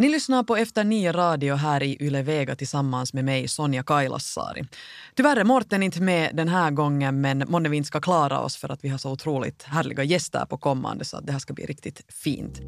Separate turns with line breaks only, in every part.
Ni lyssnar på Efter nio radio här i Yle Vega tillsammans med mig, Sonja Kailasari. Tyvärr är Morten inte med den här gången men månne vi inte ska klara oss för att vi har så otroligt härliga gäster på kommande så att det här ska bli riktigt fint.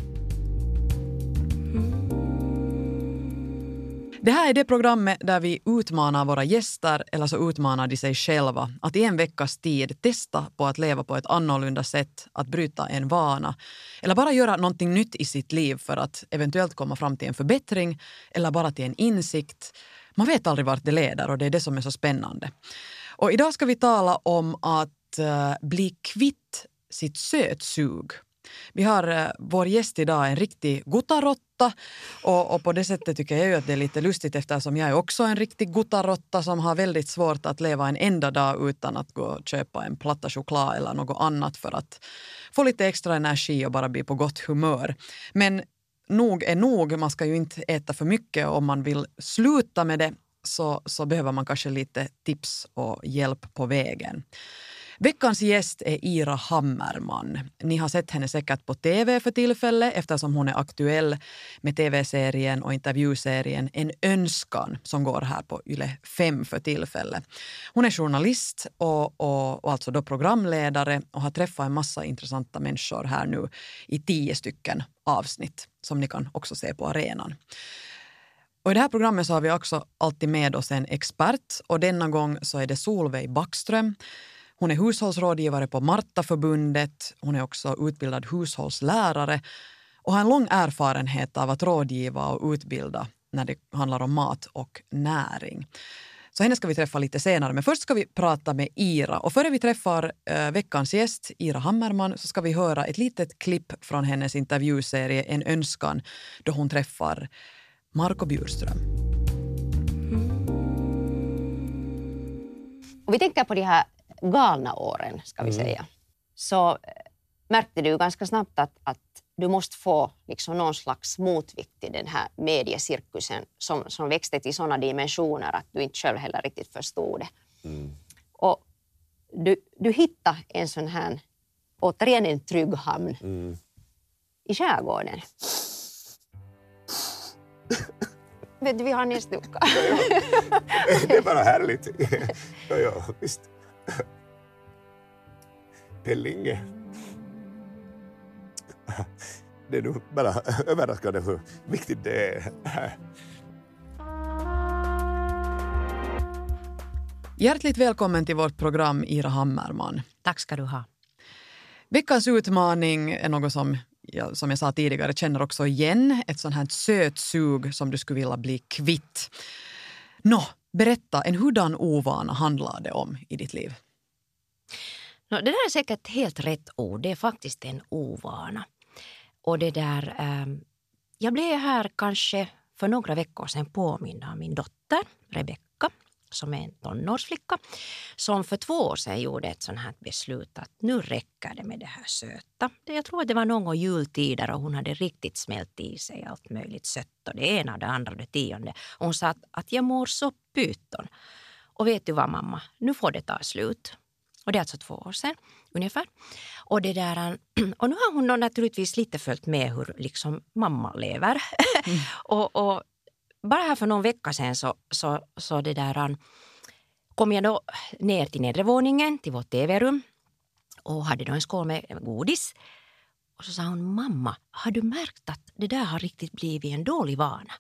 Det här är det programmet där vi utmanar våra gäster, eller så utmanar de sig själva, att i en veckas tid testa på att leva på ett annorlunda sätt, att bryta en vana eller bara göra någonting nytt i sitt liv för att eventuellt komma fram till en förbättring eller bara till en insikt. Man vet aldrig vart det leder och det är det som är så spännande. Och idag ska vi tala om att eh, bli kvitt sitt sötsug. Vi har eh, vår gäst idag, en riktig guttarotta och, och, på det sättet tycker jag ju att det är lite lustigt eftersom jag är också en riktig guttarotta som har väldigt svårt att leva en enda dag utan att gå och köpa en platta choklad eller något annat för att få lite extra energi och bara bli på gott humör. Men nog är nog, man ska ju inte äta för mycket om man vill sluta med det så, så behöver man kanske lite tips och hjälp på vägen. Veckans gäst är Ira Hammerman. Ni har sett henne säkert på tv för tillfället eftersom hon är aktuell med tv-serien och intervjuserien En önskan som går här på Yle 5 för tillfället. Hon är journalist och, och, och alltså då programledare och har träffat en massa intressanta människor här nu i tio stycken avsnitt som ni kan också se på arenan. Och I det här programmet så har vi också alltid med oss en expert och denna gång så är det Solveig Backström hon är hushållsrådgivare på Martaförbundet. Hon är också utbildad hushållslärare och har en lång erfarenhet av att rådgiva och utbilda när det handlar om mat och näring. Så henne ska vi träffa lite senare. Men först ska vi prata med Ira. Och före vi träffar eh, veckans gäst, Ira Hammerman, så ska vi höra ett litet klipp från hennes intervjuserie En önskan då hon träffar Marco Bjurström.
Och vi tänker på de här galna åren, ska vi mm. säga, så eh, märkte du ganska snabbt att, att du måste få liksom någon slags motvikt till den här mediecirkusen som, som växte till sådana dimensioner att du inte själv heller riktigt förstod det. Mm. Och du, du hittade en sån här, återigen en trygg hamn mm. i skärgården. Vet du, vi har näsduka.
det är bara härligt. ja, ja, visst. Pellinge. Det är nog bara överraskande hur viktigt det är.
Hjärtligt välkommen till vårt program, Ira Hammerman.
Tack ska du ha.
Veckans utmaning är något som jag, som jag sa tidigare, känner också igen. Ett sånt här sötsug som du skulle vilja bli kvitt. Nå, berätta, en hurdan ovana handlar det om i ditt liv?
No, det där är säkert helt rätt ord. Det är faktiskt en ovana. Och det där, eh, jag blev här kanske för några veckor sedan påmind av min dotter Rebecka som är en tonårsflicka som för två år sedan gjorde ett sånt här beslut att nu räcker det med det här söta. Jag tror att det var någon gång jultider och hon hade riktigt smält i sig allt möjligt sött och det ena, det andra, det tionde. Och hon sa att, att jag mår så pyton. Och vet du vad mamma, nu får det ta slut. Och det är alltså två år sedan ungefär. Och, det där, och nu har hon naturligtvis lite följt med hur liksom mamma lever. Mm. och, och, bara här för någon vecka sedan så, så, så det där, ähm, kom jag då ner till nedre våningen, till vårt tv-rum och hade då en skål med godis. Och så sa hon, mamma, har du märkt att det där har riktigt blivit en dålig vana?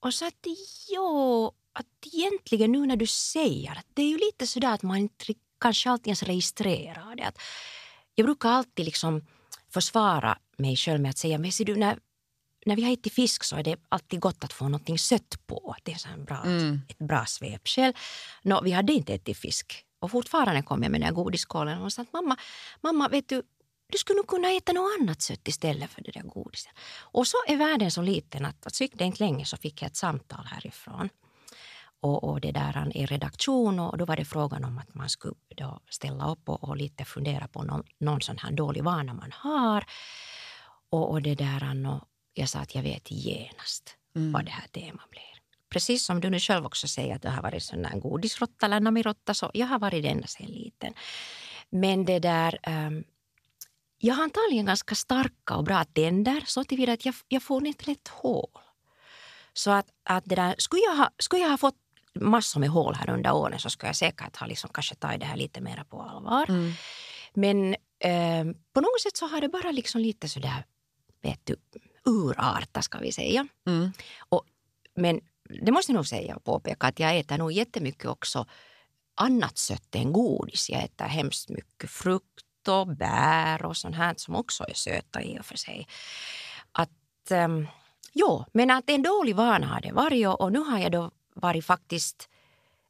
Och så att jo, att egentligen nu när du säger att det är ju lite sådär att man inte kanske alltid ens registrerar det. Att jag brukar alltid liksom försvara mig själv med att säga, men ser du, när, när vi har ätit fisk så är det alltid gott att få någonting sött på. Det är så bra, mm. ett bra svepskäl. Nå, vi hade inte ätit fisk och fortfarande kom jag med den här godisskålen och sa att mamma, mamma vet du, du skulle nog kunna äta något annat sött istället för det där godiset. Och så är världen så liten att, att så gick det inte länge så fick jag ett samtal härifrån och, och det där i redaktion och då var det frågan om att man skulle då ställa upp och, och lite fundera på någon, någon sån här dålig vana man har. Och, och det där och jag sa att jag vet genast mm. vad det här temat blir. Precis som du nu själv också säger att du har varit sån där godisrotta eller namirotta så jag har varit denna sen liten. Men det där um, jag har antagligen ganska starka och bra tänder så tillvida att jag, jag får inte lätt hål. Så att, att det där, skulle, jag ha, skulle jag ha fått massor med hål här under åren så skulle jag säkert ha liksom kanske tagit det här lite mer på allvar.
Mm.
Men eh, på något sätt så har det bara liksom lite sådär, vet du, urartat ska vi säga.
Mm.
Och, men det måste jag nog säga och påpeka att jag äter nog jättemycket också annat sött än godis. Jag äter hemskt mycket frukt och bär och sånt här som också är söta i och för sig. Att, um, jo, men att en dålig vana har det varit och, och nu har jag då varit faktiskt,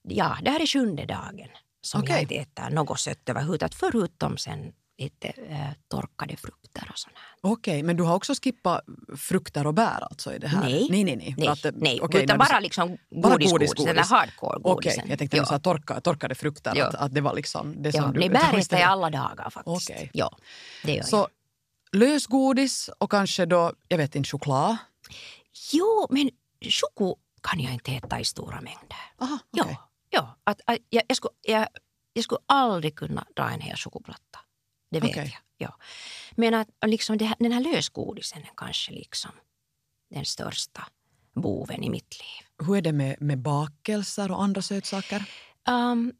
ja, det här är sjunde dagen som
Okej.
jag inte äter något sött överhuvudtaget förutom sen lite eh, torkade frukter och sånt här.
Okej, men du har också skippat frukter och bär alltså i det här?
Nej.
nej, nej. nej.
Nej,
att,
nej
okej,
utan bara liksom
bara
godis,
godis,
godis, den
godis.
där hardcore
Okej, jag tänkte sa torka, torkade frukter,
Ja.
att, att det var liksom det
ja,
som du...
nej, bär äter jag alla dagar faktiskt.
Okej.
Ja, det gör jag.
Så lösgodis och kanske då, jag vet inte, choklad?
Jo, men choko kan jag inte äta i stora mängder.
Aha,
Ja,
okej.
ja. Att, att, jag, jag, skulle, jag, jag skulle aldrig kunna dra en hel chokoplatta. Det vet
Okej.
jag. Ja. Men att liksom här, den här lösgodisen är kanske liksom den största boven i mitt liv.
Hur är det med, med bakelser och andra sötsaker?
Um,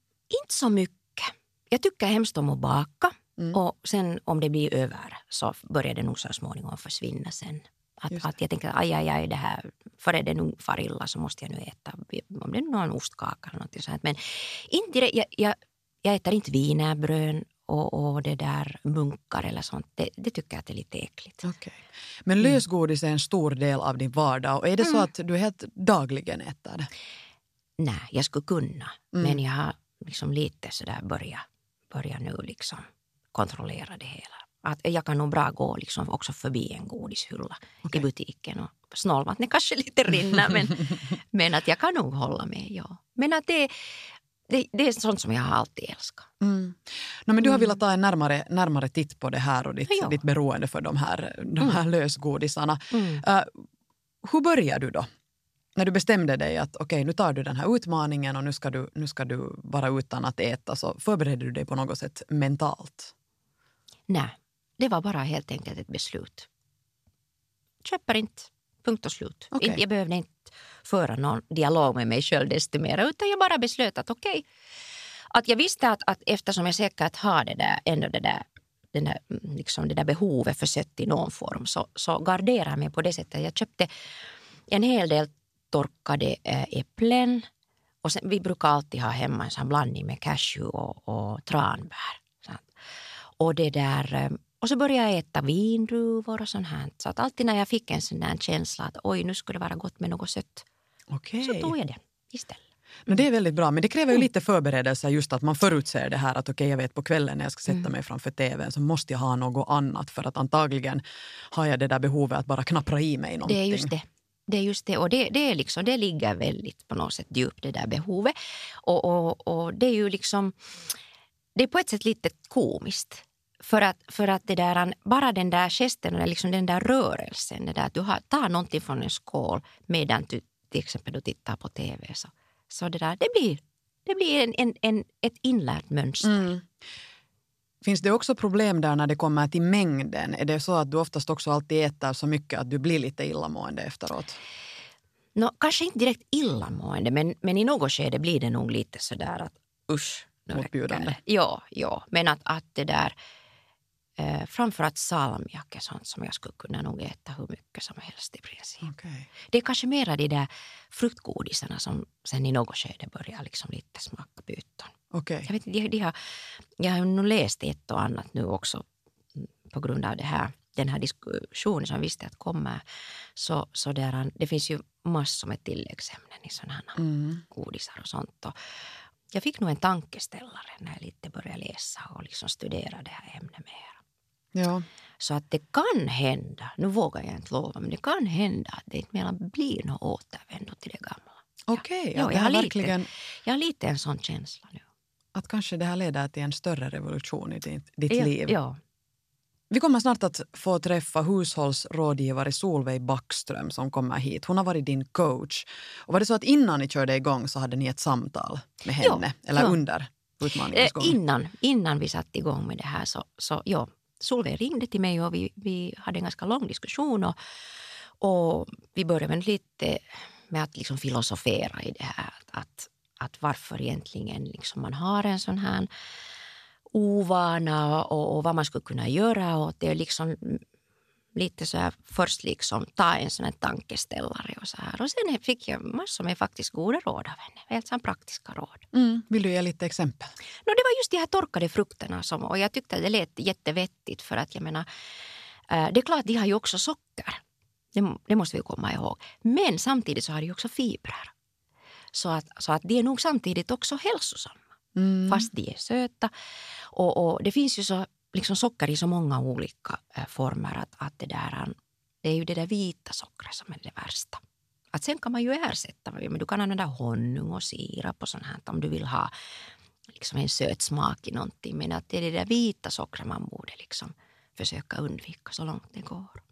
inte så mycket. Jag tycker hemskt om att baka.
Mm.
Och sen om det blir över så börjar det nog så småningom försvinna sen. Att, att jag tänker aj, aj, aj, det här, före det nu far illa så måste jag nu äta, om det är någon ostkaka eller något sånt. Men inte jag, jag, jag äter inte wienerbröd och, och det där munkar eller sånt. Det, det tycker jag att det är lite äckligt.
Okej. Men lösgodis är en stor del av din vardag. Och är det så att du helt dagligen äter det?
Nej, jag skulle kunna.
Mm.
Men jag har liksom lite sådär börjat börja nu liksom kontrollera det hela. Att jag kan nog bra gå liksom också förbi en godishylla
Okej.
i butiken och snålvattnet kanske lite rinner men, men att jag kan nog hålla med. Ja. Men att det, det, det är sånt som jag har alltid älskat.
Mm. No, men du har velat ta en närmare, närmare titt på det här och ditt,
Ja.
ditt beroende för de här, de här lösgodisarna.
Mm.
Uh, hur började du då? När du bestämde dig att okej, nu tar du den här utmaningen och nu ska, du, nu ska du vara utan att äta, så förberedde du dig på något sätt mentalt?
Nej, det var bara helt enkelt ett beslut. Köper inte. Punkt och slut. Inte- Jag behövde inte föra någon dialog med mig själv desto mer utan jag bara beslöt att okej. Att jag visste att, att eftersom jag säkert har det där, ändå det där, den där, mm, liksom det där behovet för sött i någon form så, så garderar jag mig på det sättet. Jag köpte en hel del torkade eh, äpplen och sen, vi brukar alltid ha hemma en sån blandning med cashew och, och tranbär. Sant? Och, det där, eh, och så började jag äta vindruvor och sånt här. Så att alltid när jag fick en sån där känsla att oj, nu skulle det vara gott med något sött,
Okej.
så tog jag det istället.
Men det är väldigt bra, men det kräver
Mm.
ju lite förberedelse just att man förutser det här att okej, jag vet på kvällen när jag ska sätta
Mm.
mig framför tvn så måste jag ha något annat för att antagligen har jag det där behovet att bara knappra i mig någonting.
Det är just det. Det är just det. Och det, det, är liksom, det ligger väldigt på något sätt djupt, det där behovet. Och, och, och det är ju liksom... Det är på ett sätt lite komiskt. För att, för att det där, bara den där gesten, eller liksom den där rörelsen, det där att du har, tar någonting från en skål medan du till exempel du tittar på tv. Så, så det där, det blir, det blir en, en, en, ett inlärt mönster.
Mm. Finns det också problem där när det kommer till mängden? Är det så att du oftast också alltid äter så mycket att du blir lite illamående efteråt?
Nå, kanske inte direkt illamående, men, men i något skede blir det nog lite sådär att usch, nu
Motbjudande.
Ja, ja, men att, att det där... Eh, framförallt salmiak är sånt som jag skulle kunna nog äta hur mycket som helst i princip.
Okej.
Det är kanske mera de där fruktgodisarna som sen i något skede börjar liksom lite smaka byten.
Okej.
Jag, vet, de, de har, jag har nog läst ett och annat nu också mm, på grund av det här, den här diskussionen som visste att kommer. Så, så där, det finns ju massor med tilläggsämnen i sådana här
Mm.
godisar och sånt. Och jag fick nog en tankeställare när jag lite började läsa och liksom studera det här ämnet mer.
Ja.
Så att det kan hända, nu vågar jag inte lova, men det kan hända att det inte blir något återvändo till det gamla.
Okej,
Ja,
att det
jag har lite-
verkligen
Jag har lite en sån känsla nu.
att kanske det här leder till en större revolution i ditt, ditt
ja,
liv.
Ja,
Vi kommer snart att få träffa hushållsrådgivare Solveig Backström som kommer hit. Hon har varit din coach. Och var det så att innan ni körde igång så hade ni ett samtal med henne?
Ja,
eller
ja.
under
Eh,
utmaningens gång?
innan, innan vi satte igång med det här så, så, ja, Solveig ringde till mig och vi, vi hade en ganska lång diskussion. Och, och vi började lite med att liksom filosofera i det här. Att, att varför egentligen liksom man har en sån här ovana och, och vad man skulle kunna göra. Och det är liksom lite så här först liksom ta en sån här tankeställare och så här. Och sen fick jag massor med faktiskt goda råd av henne. Helt så praktiska råd.
Mm. Vill du ge lite exempel?
No, det var just de här torkade frukterna som, och jag tyckte det lät jättevettigt för att jag menar, eh, det är klart de har ju också socker. Det, det måste vi komma ihåg. Men samtidigt så har de också fibrer. Så att, så att de är nog samtidigt också hälsosamma. Mm. Fast de är söta. Och, och, det finns ju så liksom socker i så många olika eh, former att, att det, där, det är ju det där vita sockret som är det värsta. Att sen kan man ju ersätta, men du kan använda honung och sirap och sånt här om du vill ha liksom en söt smak i någonting. Men att det är det där vita sockret man borde liksom försöka undvika så långt det går.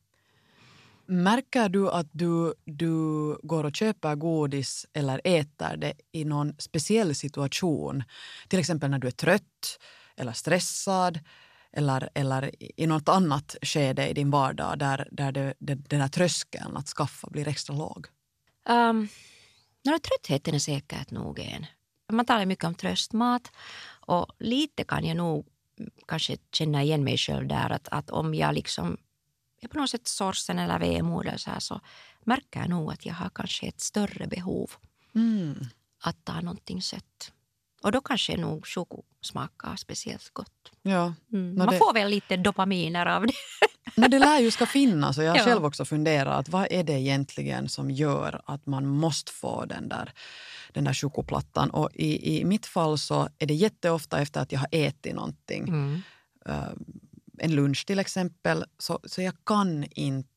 Märker du att du, du går och köper godis eller äter det i någon speciell situation? Till exempel när du är trött eller stressad eller, eller i något annat skede i din vardag där, där det, det, den här tröskeln att skaffa blir extra låg?
Um, no, tröttheten är säkert nog en. Man talar mycket om tröstmat och lite kan jag nog kanske känna igen mig själv där att, att om jag liksom är på något sätt sorgsen eller vemod så, här, så märker jag nog att jag har kanske ett större behov mm. att ta någonting sött. Och då kanske nog choko smakar speciellt gott.
Ja,
mm. Man det... får väl lite dopaminer av det.
Men det lär ju ska finnas och jag har ja. själv också funderat vad är det egentligen som gör att man måste få den där, den där chokoplattan. Och i, i mitt fall så är det jätteofta efter att jag har ätit någonting. Mm. Uh, en lunch till exempel, så, så jag kan inte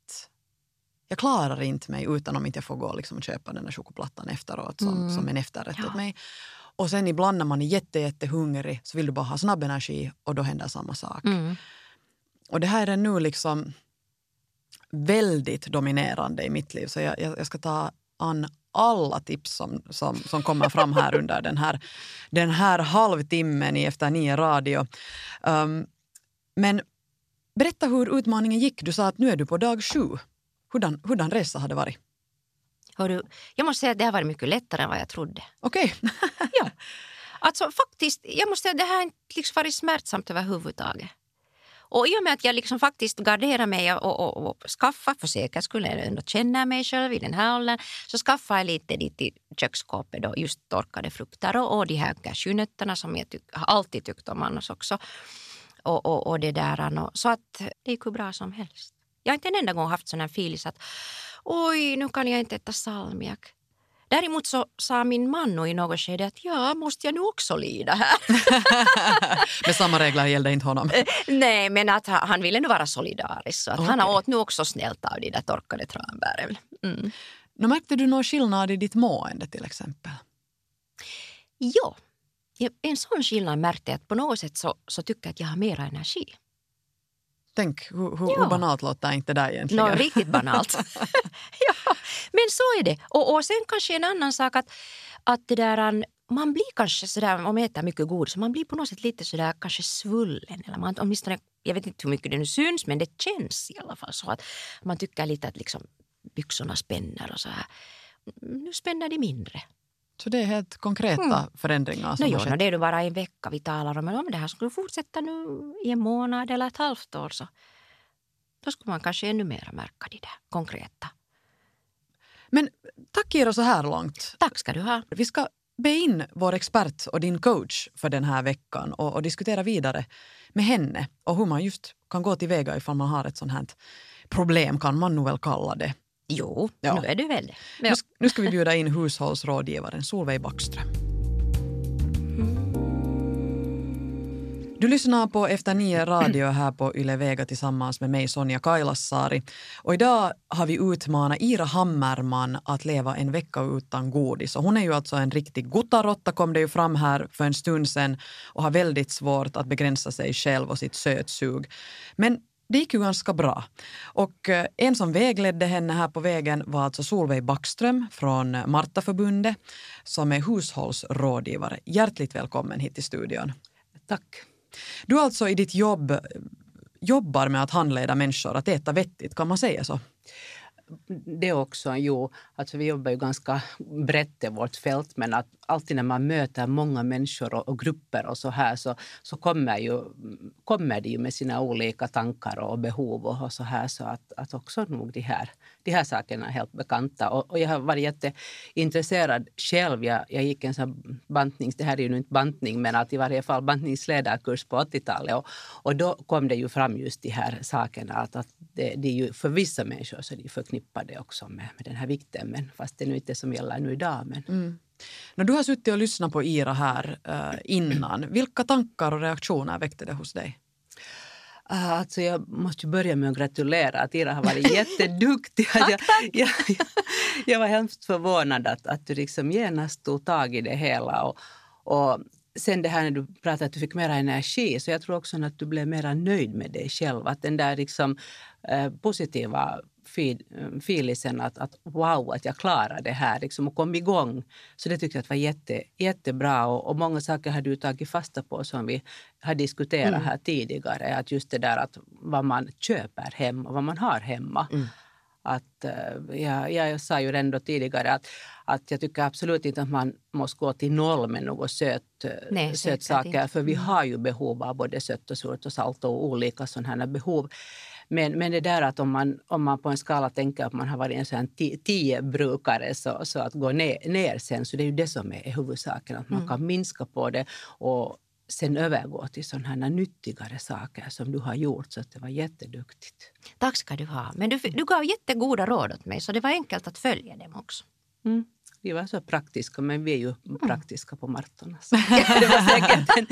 jag klarar inte mig utan om inte jag får gå liksom och köpa den där chokoplattan efteråt som, mm. som en efterrätt ja. åt mig. Och sen ibland när man är jätte, jättehungrig så vill du bara ha snabb energi och då händer samma sak. Mm. Och det här är nu liksom väldigt dominerande i mitt liv så jag, jag, jag ska ta an alla tips som, som, som kommer fram här under den här, den här halvtimmen i Efter nio radio. Um, men berätta hur utmaningen gick. Du sa att nu är du på dag sju. Hurdan, hurdan resa har det varit?
Hörru, jag måste säga att det har varit mycket lättare än vad jag trodde.
Okej. Okay.
ja. Alltså faktiskt, jag måste säga att det här har inte liksom varit smärtsamt överhuvudtaget. Och i och med att jag liksom faktiskt garderar mig och, och, och skaffar för säkerhets skull, ändå känner mig själv i den här åldern, så skaffar jag lite dit i köksskåpet då, just torkade frukter och, och de här cashewnötterna som jag tyck, alltid tyckt om annars också. Och, och, och det där, så att det gick hur bra som helst. Jag har inte en enda gång haft sån här filis att oj, nu kan jag inte äta salmiak. Däremot så sa min man i något skede att ja, måste jag nu också lida här?
men samma regler gällde inte honom? Eh,
nej, men att han ville nu vara solidarisk. Så att okay. Han åt nu också snällt av de där torkade tranbären. Mm.
Nu märkte du någon skillnad i ditt mående till exempel?
Ja, en sån skillnad märkte jag att på något sätt så, så tycker jag att jag har mer energi.
Tänk hur, hur, ja. banalt låter inte det egentligen?
No, riktigt banalt. ja, men så är det. Och, och sen kanske en annan sak att, att det där, man blir kanske sådär, om man äter mycket godis, man blir på något sätt lite sådär kanske svullen. Eller man, åtminstone, jag vet inte hur mycket det nu syns, men det känns i alla fall så att man tycker lite att liksom byxorna spänner och så här. Nu spänner de mindre.
Så det är helt konkreta mm. förändringar som
no,
skett?
No, det är ju bara en vecka vi talar om. Men om det här skulle fortsätta nu i en månad eller ett halvt år så då skulle man kanske ännu mer märka det där konkreta.
Men tack Ira så här långt.
Tack ska du ha.
Vi ska be in vår expert och din coach för den här veckan och, och diskutera vidare med henne och hur man just kan gå tillväga ifall man har ett sånt här problem kan man nog väl kalla det.
Jo, ja. nu är du väl
ja. nu, nu ska vi bjuda in hushållsrådgivaren Solveig Backström. Du lyssnar på Efter nio radio här på Yle Vega tillsammans med mig Sonja Kailasari. Och idag har vi utmanat Ira Hammerman att leva en vecka utan godis. Och hon är ju alltså en riktig guttarotta kom det ju fram här för en stund sedan och har väldigt svårt att begränsa sig själv och sitt sötsug. Men det gick ju ganska bra. Och eh, en som vägledde henne här på vägen var alltså Solveig Backström från Martaförbundet som är hushållsrådgivare. Hjärtligt välkommen hit till studion.
Tack.
Du alltså i ditt jobb jobbar med att handleda människor att äta vettigt, kan man säga så?
Det också, jo, alltså vi jobbar ju ganska brett i vårt fält men att alltid när man möter många människor och, och, grupper och så här så, så kommer, ju, kommer de ju med sina olika tankar och behov och, och så här så att, att också nog de här, de här sakerna är helt bekanta. Och, och jag har varit jätteintresserad själv. Jag, jag gick en sån bantning, det här är ju inte bantning men att i varje fall bantningsledarkurs på 80-talet och, och då kom det ju fram just de här sakerna att, att det, det är ju för vissa människor så är det de förknippade också med, med den här vikten men fast det nu inte är som gäller nu idag. Men.
Mm. När du har suttit och lyssnat på Ira här uh, innan, vilka tankar och reaktioner väckte det hos dig?
Uh, alltså jag måste börja med att gratulera att Ira har varit jätteduktig. tack,
tack.
Jag, jag, jag, var hemskt förvånad att, att du liksom genast tog tag i det hela. Och, och sen det här när du pratade att du fick mer energi, så jag tror också att du blev mer nöjd med dig själv. Att den där liksom, eh, positiva filisen att, att wow, att jag klarade det här liksom, och kom igång. Så det tyckte jag var jätte, jättebra och, och många saker har du tagit fasta på som vi har diskuterat mm. här tidigare. Att just det där att vad man köper hem och vad man har hemma. Mm. Att, uh, ja, jag sa ju ändå tidigare att, att jag tycker absolut inte att man måste gå till noll med något söt, Nej, sötsaker. För vi mm. har ju behov av både sött och surt och salt och olika sådana behov. Men, men det där att om man, om man på en skala tänker att man har varit en sån tio brukare så, så att gå ner, ner sen, så det är ju det som är huvudsaken. Att man mm. kan minska på det och sen övergå till sådana här nyttigare saker som du har gjort. Så det var jätteduktigt.
Tack ska du ha. Men du, du gav jättegoda råd åt mig så det var enkelt att följa dem också.
Mm. Vi var så praktiska, men vi är ju mm. praktiska på Martorna. det var säkert en,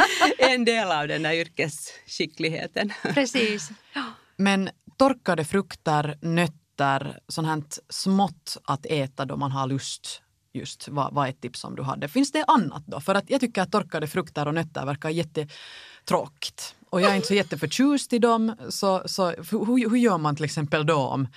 en del av den där yrkesskickligheten.
Precis. Ja.
Men torkade frukter, nötter, sånt här smått att äta då man har lust just vad, vad är ett tips som du hade? Finns det annat då? För att jag tycker att torkade frukter och nötter verkar jättetråkigt. Och jag är inte så jätteförtjust i dem. Så, så hur, hur gör man till exempel då om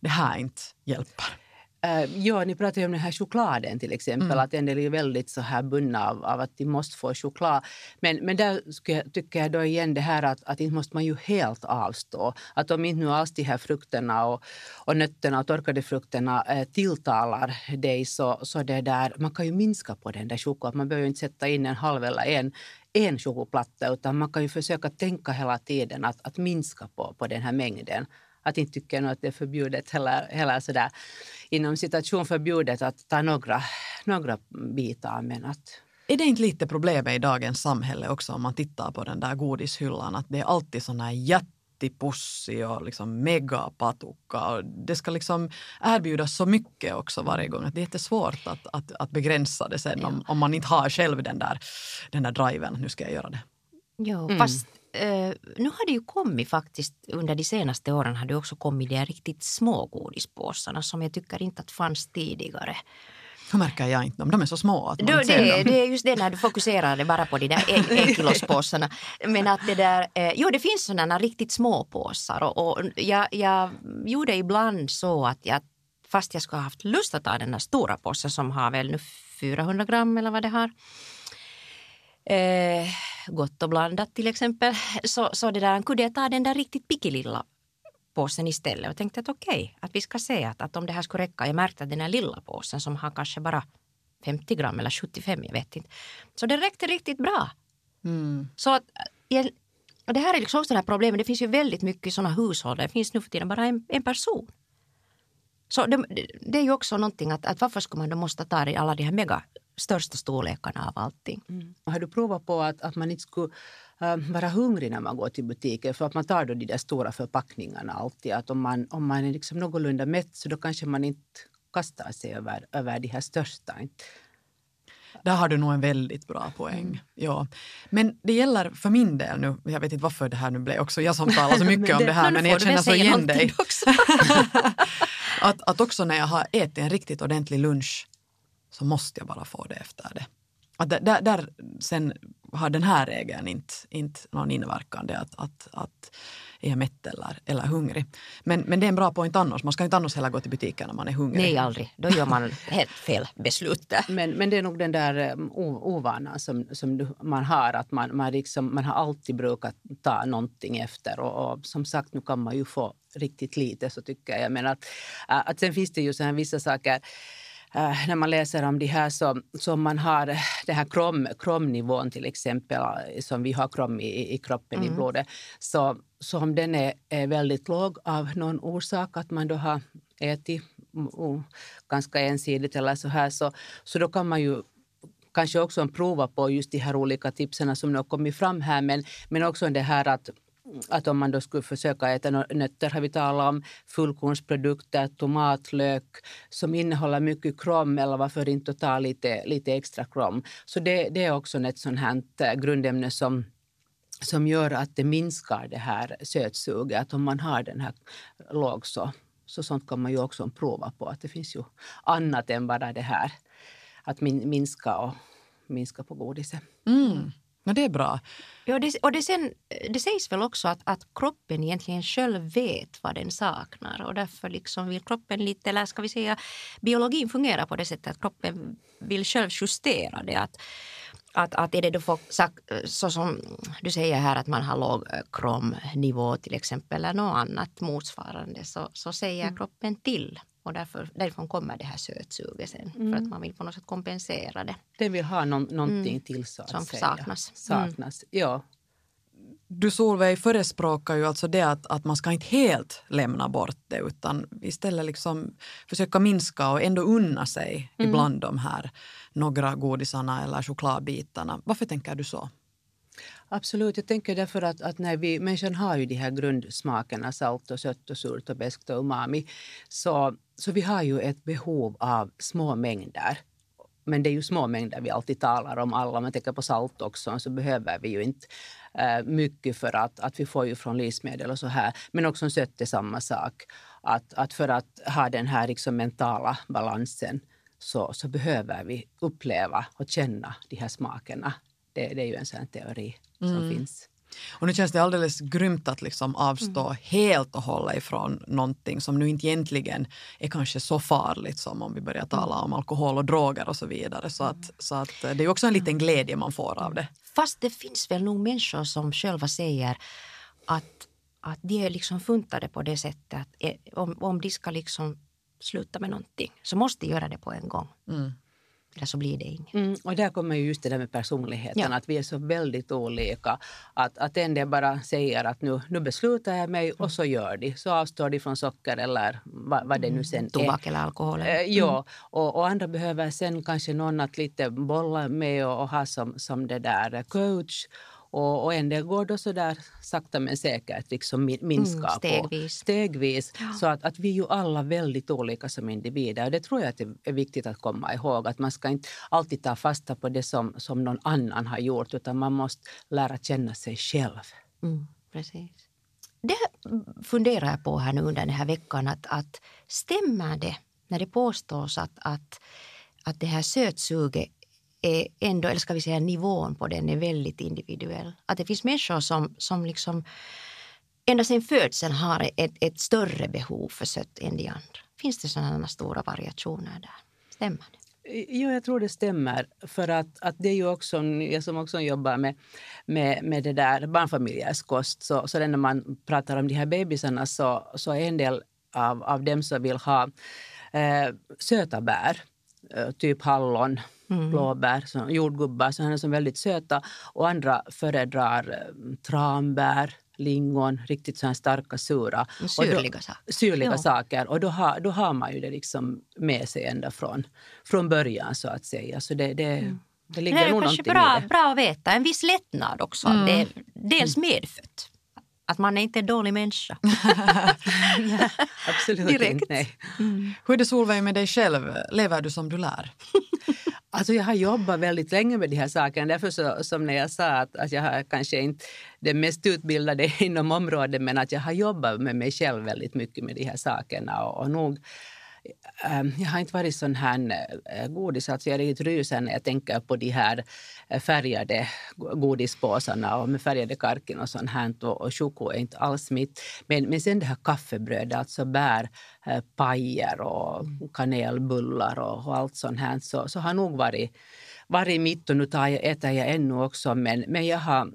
det här inte hjälper?
Uh, ja, ni pratar ju om den här chokladen till exempel, mm. att en del är väldigt så här bundna av, av, att de måste få choklad. Men, men där jag, tycker jag då igen det här att, att inte måste man ju helt avstå. Att om inte nu alls de här frukterna och, och nötterna och torkade frukterna eh, tilltalar dig så, så det där, man kan ju minska på den där chokladen. Man behöver ju inte sätta in en halv eller en, en chokladplatta utan man kan ju försöka tänka hela tiden att, att minska på, på den här mängden att inte tycker att det är förbjudet heller, heller sådär inom citation förbjudet att ta några, några bitar. Men att
är det inte lite problemet i dagens samhälle också om man tittar på den där godishyllan att det är alltid sån här jättepussi och liksom megapatukka och det ska liksom erbjudas så mycket också varje gång att det är jättesvårt att, att, att begränsa det sen om, om man inte har själv den där, den där driven, nu ska jag göra det.
Jo, mm. fast nu har det ju kommit faktiskt under de senaste åren har det också kommit de riktigt små godispåsarna som jag tycker inte att fanns tidigare.
Hur märker jag inte dem? De är så små att man
det,
ser
dem. Det är just det när du fokuserar bara på de där enkilospåsarna. Men att det där, eh, jo det finns sådana riktigt små påsar och, och jag, jag gjorde ibland så att jag fast jag skulle ha haft lust att ta den där stora påsen som har väl nu 400 gram eller vad det har eh, gott och blandat till exempel, så, så det där, kunde jag ta den där riktigt pickililla påsen istället och tänkte att okej, okay, att vi ska se att, att om det här skulle räcka. Jag märkte att den här lilla påsen som har kanske bara 50 gram eller 75, jag vet inte. Så det räckte riktigt bra. Mm. Så att, och det här är liksom också det här problemet, det finns ju väldigt mycket sådana hushåll, det finns nu för tiden bara en, en person. Så det, det, är ju också någonting att, att varför ska man då måste ta alla de här mega största storlekarna av allting. Mm.
Har du provat på att, att man inte skulle äh, vara hungrig när man går till butiken för att man tar då de där stora förpackningarna alltid. Att om man, om man är liksom någorlunda mätt så då kanske man inte kastar sig över, över de här största.
Där har du nog en väldigt bra poäng. Mm. Ja. Men det gäller för min del nu, jag vet inte varför det här nu blev också jag som talar så mycket om det här men jag känner så igen dig. att, att också när jag har ätit en riktigt ordentlig lunch så måste jag bara få det efter det. Att där, där, sen har den här regeln inte, inte någon inverkan, det att, att, att är jag mätt eller, eller hungrig. Men, men det är en bra point annars. Man ska inte annars heller gå till butiken när man är hungrig.
Nej, aldrig. Då gör man helt fel beslut där.
Men, men det är nog den där um, ovanan som, som man har. Att man, man, liksom, man har alltid brukat ta någonting efter. Och, och som sagt, nu kan man ju få riktigt lite så tycker jag. Men att, att sen finns det ju så här vissa saker Uh, när man läser om det här så, så man har den här krom, kromnivån till exempel, som vi har krom i, i kroppen, mm. i blodet. Så, så om den är, är väldigt låg av någon orsak, att man då har ätit ganska ensidigt eller så här, så, så då kan man ju kanske också prova på just de här olika tipsen som nu har kommit fram här, men, men också det här att att om man då skulle försöka äta nötter har vi talat om fullkornsprodukter, tomatlök som innehåller mycket krom eller varför inte ta lite, lite extra krom. Så det, det är också ett sånt här eh, grundämne som som gör att det minskar det här sötsuget. Att om man har den här låg så, så sånt kan man ju också prova på. Att det finns ju annat än bara det här att min, minska och minska på godiset.
Mm. Men det är bra.
Ja, det, och det, sen, det sägs väl också att, att kroppen egentligen själv vet vad den saknar och därför liksom vill kroppen lite, eller ska vi säga biologin fungerar på det sättet att kroppen vill själv justera det. Att, att, att är det då för, så som du säger här att man har låg eh, kromnivå till exempel eller något annat motsvarande så, så säger mm. kroppen till och därför, därifrån kommer det här sötsuget sen. Mm. För att man vill på något sätt kompensera det.
Den vill ha någon, någonting mm. till så att
Som
säga.
saknas.
saknas. Mm. Ja.
Du Solveig förespråkar ju alltså det att, att man ska inte helt lämna bort det utan istället liksom försöka minska och ändå unna sig mm. ibland de här några godisarna eller chokladbitarna. Varför tänker du så?
Absolut, jag tänker därför att, att när vi, människan har ju de här grundsmakerna salt och sött och surt och beskt och umami. Så, så vi har ju ett behov av små mängder. Men det är ju små mängder vi alltid talar om. Alla, om man tänker på salt också, så behöver vi ju inte äh, mycket för att, att vi får ju från livsmedel och så här. Men också sött är samma sak. Att, att för att ha den här liksom mentala balansen så, så behöver vi uppleva och känna de här smakerna. Det, det är ju en sån teori som mm. finns.
Och nu känns det alldeles grymt att liksom avstå mm. helt och hållet ifrån någonting som nu inte egentligen är kanske så farligt som om vi börjar tala mm. om alkohol och droger och så vidare. Så att, så att det är också en liten mm. glädje man får av det.
Fast det finns väl nog människor som själva säger att, att de är liksom funtade på det sättet att eh, om, om de ska liksom sluta med någonting så måste de göra det på en gång. Mm eller så blir det inget.
Mm, och där kommer ju just det där med personligheten, ja. att vi är så väldigt olika. Att, att en del bara säger att nu, nu beslutar jag mig och så gör de. Så avstår de från socker eller vad, vad det nu sen
mm, Tobak eller alkohol.
Eh, ja, mm. och, och, andra behöver sen kanske någon att lite bolla med och, och ha som, som det där coach. Och, och en del går då så där sakta men säkert liksom minska mm,
stegvis.
på. Stegvis. Ja. Så att, att vi är ju alla väldigt olika som individer. Och det tror jag att det är viktigt att komma ihåg. Att man ska inte alltid ta fasta på det som, som någon annan har gjort utan man måste lära känna sig själv.
Mm, precis. Det funderar jag på här nu under den här veckan. Att, att stämmer det när det påstås att, att, att det här sötsuget är ändå, eller ska vi säga nivån på den är väldigt individuell. Att det finns människor som, som liksom ända sedan födseln har ett, ett större behov för sött än de andra. Finns det sådana stora variationer där? Stämmer det?
Jo, jag tror det stämmer. För att, att det är ju också, jag som också jobbar med, med, med det där barnfamiljers kost, så, så när man pratar om de här bebisarna så, så är en del av, av dem som vill ha eh, söta bär, typ hallon, mm. blåbär, så, jordgubbar, så är som väldigt söta. Och andra föredrar tranbär, lingon, riktigt så här starka sura.
Syrliga,
saker. syrliga saker. Och då har, då har man ju det liksom med sig ända från, från början så att säga. Så det, det, mm. det ligger det är nog kanske
bra, bra att veta. En viss lättnad också. Mm. Det är dels medfött. Att man är inte en dålig människa.
Absolut Direkt. inte. Nej.
Mm. Hur är det Solveig med dig själv? Lever du som du lär?
Alltså jag har jobbat väldigt länge med de här sakerna. Därför så, som när jag sa att, att jag har kanske inte den mest utbildade inom området men att jag har jobbat med mig själv väldigt mycket med de här sakerna. Och, och nog, jag har inte varit sån här äh, godis. Alltså jag är riktigt rusen när jag tänker på de här äh, färgade godispåsarna och med färgade karken och sånt här. Och, choko är inte alls mitt. Men, men sen det här kaffebrödet, alltså bär, äh, pajer och kanelbullar och, och allt sånt här. Så, så har nog varit, varit mitt och nu tar jag, äter jag ännu också. Men, men jag har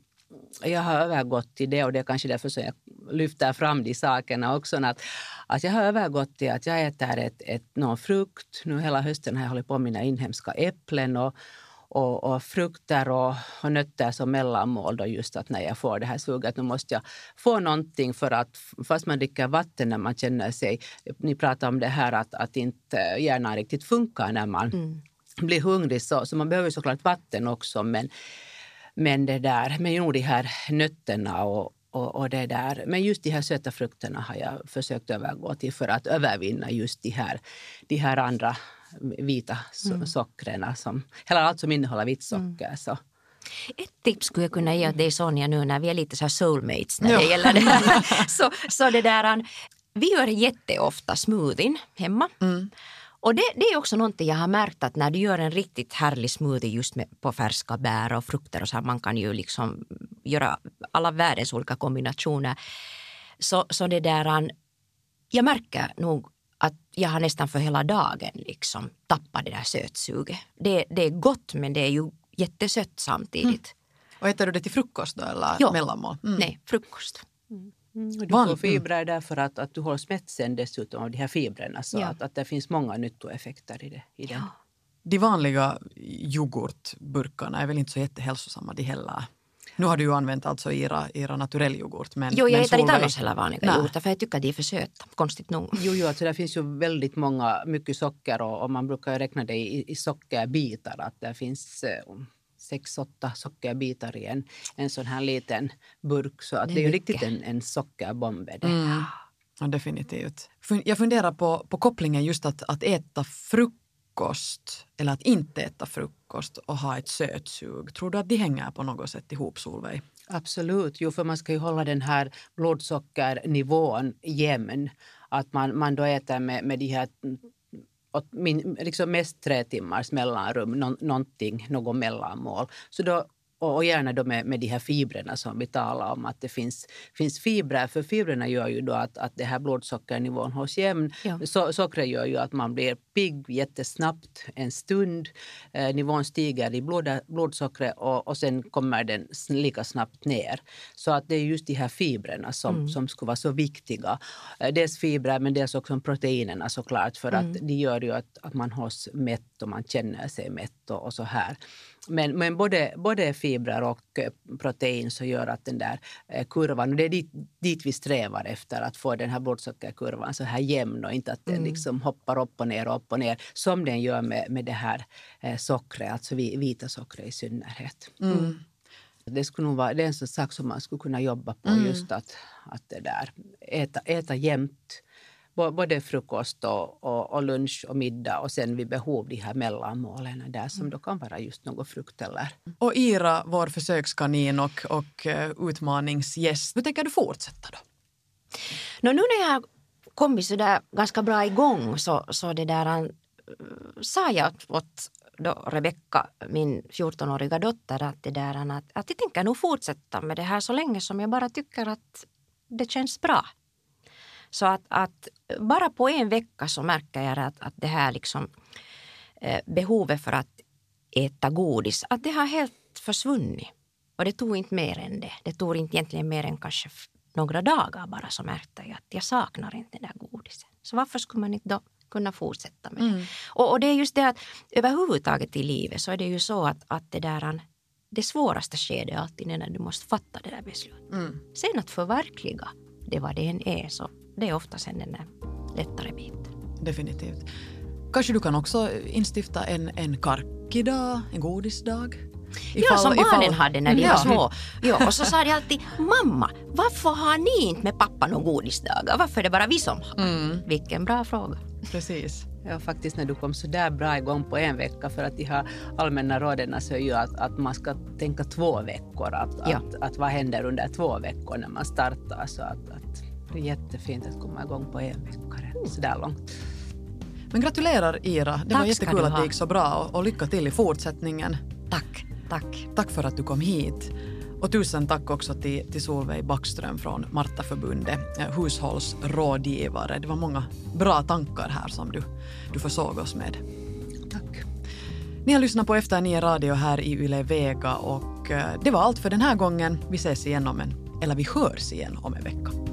jag har övergått till det och det är kanske därför som jag lyfter fram de sakerna också. Att, att jag har övergått till att jag äter ett, ett, någon frukt. Nu hela hösten har jag hållit på med mina inhemska äpplen och, och, och frukter och, och, nötter som mellanmål. Då just att när jag får det här suget, nu måste jag få någonting för att fast man dricker vatten när man känner sig... Ni pratar om det här att, att inte hjärnan riktigt funkar när man mm. blir hungrig. Så, så man behöver såklart vatten också. Men, men det där, men nog de här nötterna och, och, och, det där. Men just de här söta frukterna har jag försökt övergå till för att övervinna just de här, de här andra vita mm. sockren, som, eller allt som innehåller vitt socker. Mm. Så.
Ett tips skulle jag kunna ge åt dig Sonja nu när vi är lite så soulmates när det gäller det här. så, så det där, vi gör jätteofta smoothien hemma. Mm. Och det, det, är också någonting jag har märkt att när du gör en riktigt härlig smoothie just med, på färska bär och frukter och så här, man kan ju liksom göra alla världens olika kombinationer. Så, så det där, jag märker nog att jag har nästan för hela dagen liksom tappat det där sötsuget. Det, det är gott men det är ju jättesött samtidigt. Mm.
Och äter du det till frukost då eller jo. mellanmål?
Mm. Nej, frukost.
Mm. Mm, du får fibrer därför att, att du håller smetsen dessutom av de här fibrerna. Så ja. att, att det finns många nyttoeffekter i, det, i den. Ja.
De vanliga yoghurtburkarna är väl inte så jättehälsosamma de heller? Nu har du ju använt alltså era, era naturell yoghurt. Men,
jo, jag
men
äter inte annars heller vanliga yoghurtar för jag tycker att de är för söta, konstigt nog.
Jo, jo alltså det finns ju väldigt många, mycket socker och, och man brukar räkna det i, i sockerbitar. Att det finns eh, sex, åtta sockerbitar i en, en sån här liten burk. Så att det är, det är ju riktigt en, en sockerbomb. Det. Mm.
Ja, definitivt. Jag funderar på, på kopplingen just att, att äta frukost eller att inte äta frukost och ha ett sötsug. Tror du att de hänger på något sätt ihop, Solveig?
Absolut, jo, för man ska ju hålla den här blodsockernivån jämn. Att man, man då äter med, med de här min, liksom mest tre timmars mellanrum, någonting, något mellanmål. Så då och gärna då med, med de här fibrerna som vi talar om, att det finns, finns fibrer. För fibrerna gör ju då att, att det här blodsockernivån hålls jämn. Ja. So, sockret gör ju att man blir pigg jättesnabbt en stund. Eh, nivån stiger i blod, blodsockret och, och sen kommer den lika snabbt ner. Så att det är just de här fibrerna som, mm. som skulle vara så viktiga. Eh, dels fibrer men dels också proteinerna såklart för mm. att de gör ju att, att man hålls mätt och man känner sig mätt och, och så här. Men, men både, både fibrer och eh, protein så gör att den där eh, kurvan, och det är dit, dit vi strävar efter att få den här blodsockerkurvan så här jämn och inte att den mm. liksom hoppar upp och ner och upp och ner som den gör med, med det här eh, sockret, alltså vita sockret i synnerhet. Mm. Det, skulle nog vara, det är en sån sak som man skulle kunna jobba på, mm. just att, att det där, äta, äta jämnt både frukost och, och, och, lunch och middag och sen vid behov de här mellanmålen där som då kan vara just något frukt eller...
Och Ira, vår försökskanin och, och uh, utmaningsgäst, hur tänker du fortsätta då?
No, nu när jag kommit så där ganska bra igång så, så det där uh, sa jag åt då Rebecka, min 14-åriga dotter, att, det där, att, att jag tänker nog fortsätta med det här så länge som jag bara tycker att det känns bra. Så att, att bara på en vecka så märker jag att, att det här liksom, eh, behovet för att äta godis, att det har helt försvunnit. Och det tog inte mer än det. Det tog inte egentligen mer än kanske några dagar bara så märkte jag att jag saknar inte den där godisen. Så varför skulle man inte då kunna fortsätta med det? Mm. Och, och, det är just det att överhuvudtaget i livet så är det ju så att, att det där det svåraste skedet alltid är när du måste fatta det där beslutet. Mm. Sen att förverkliga det vad det än är så det är ofta sen den lättare biten.
Definitivt. Kanske du kan också instifta en, en karkidag, en godisdag?
Ifall, ja, som barnen ifall... hade när de ja. var små. Ja, och så sa de alltid mamma, varför har ni inte med pappa några godisdagar? Varför är det bara vi som har? Mm. Vilken bra fråga.
Precis.
Ja, faktiskt när du kom så där bra igång på en vecka för att de här allmänna råden så är ju att, att man ska tänka två veckor. Att, ja. att, att vad händer under två veckor när man startar? Så att, att det är jättefint att komma igång på en vecka så där långt.
Men gratulerar Ira, det
Tack
var jättekul att det gick så bra och, och lycka till i fortsättningen.
Tack, tack.
Tack för att du kom hit. Och tusen tack också till, till Solveig Backström från Martaförbundet, eh, hushållsrådgivare. Det var många bra tankar här som du, du försåg oss med.
Tack.
Ni har lyssnat på Efter nio radio här i Yle Vega och eh, det var allt för den här gången. Vi ses igen om en, eller vi hörs igen om en vecka.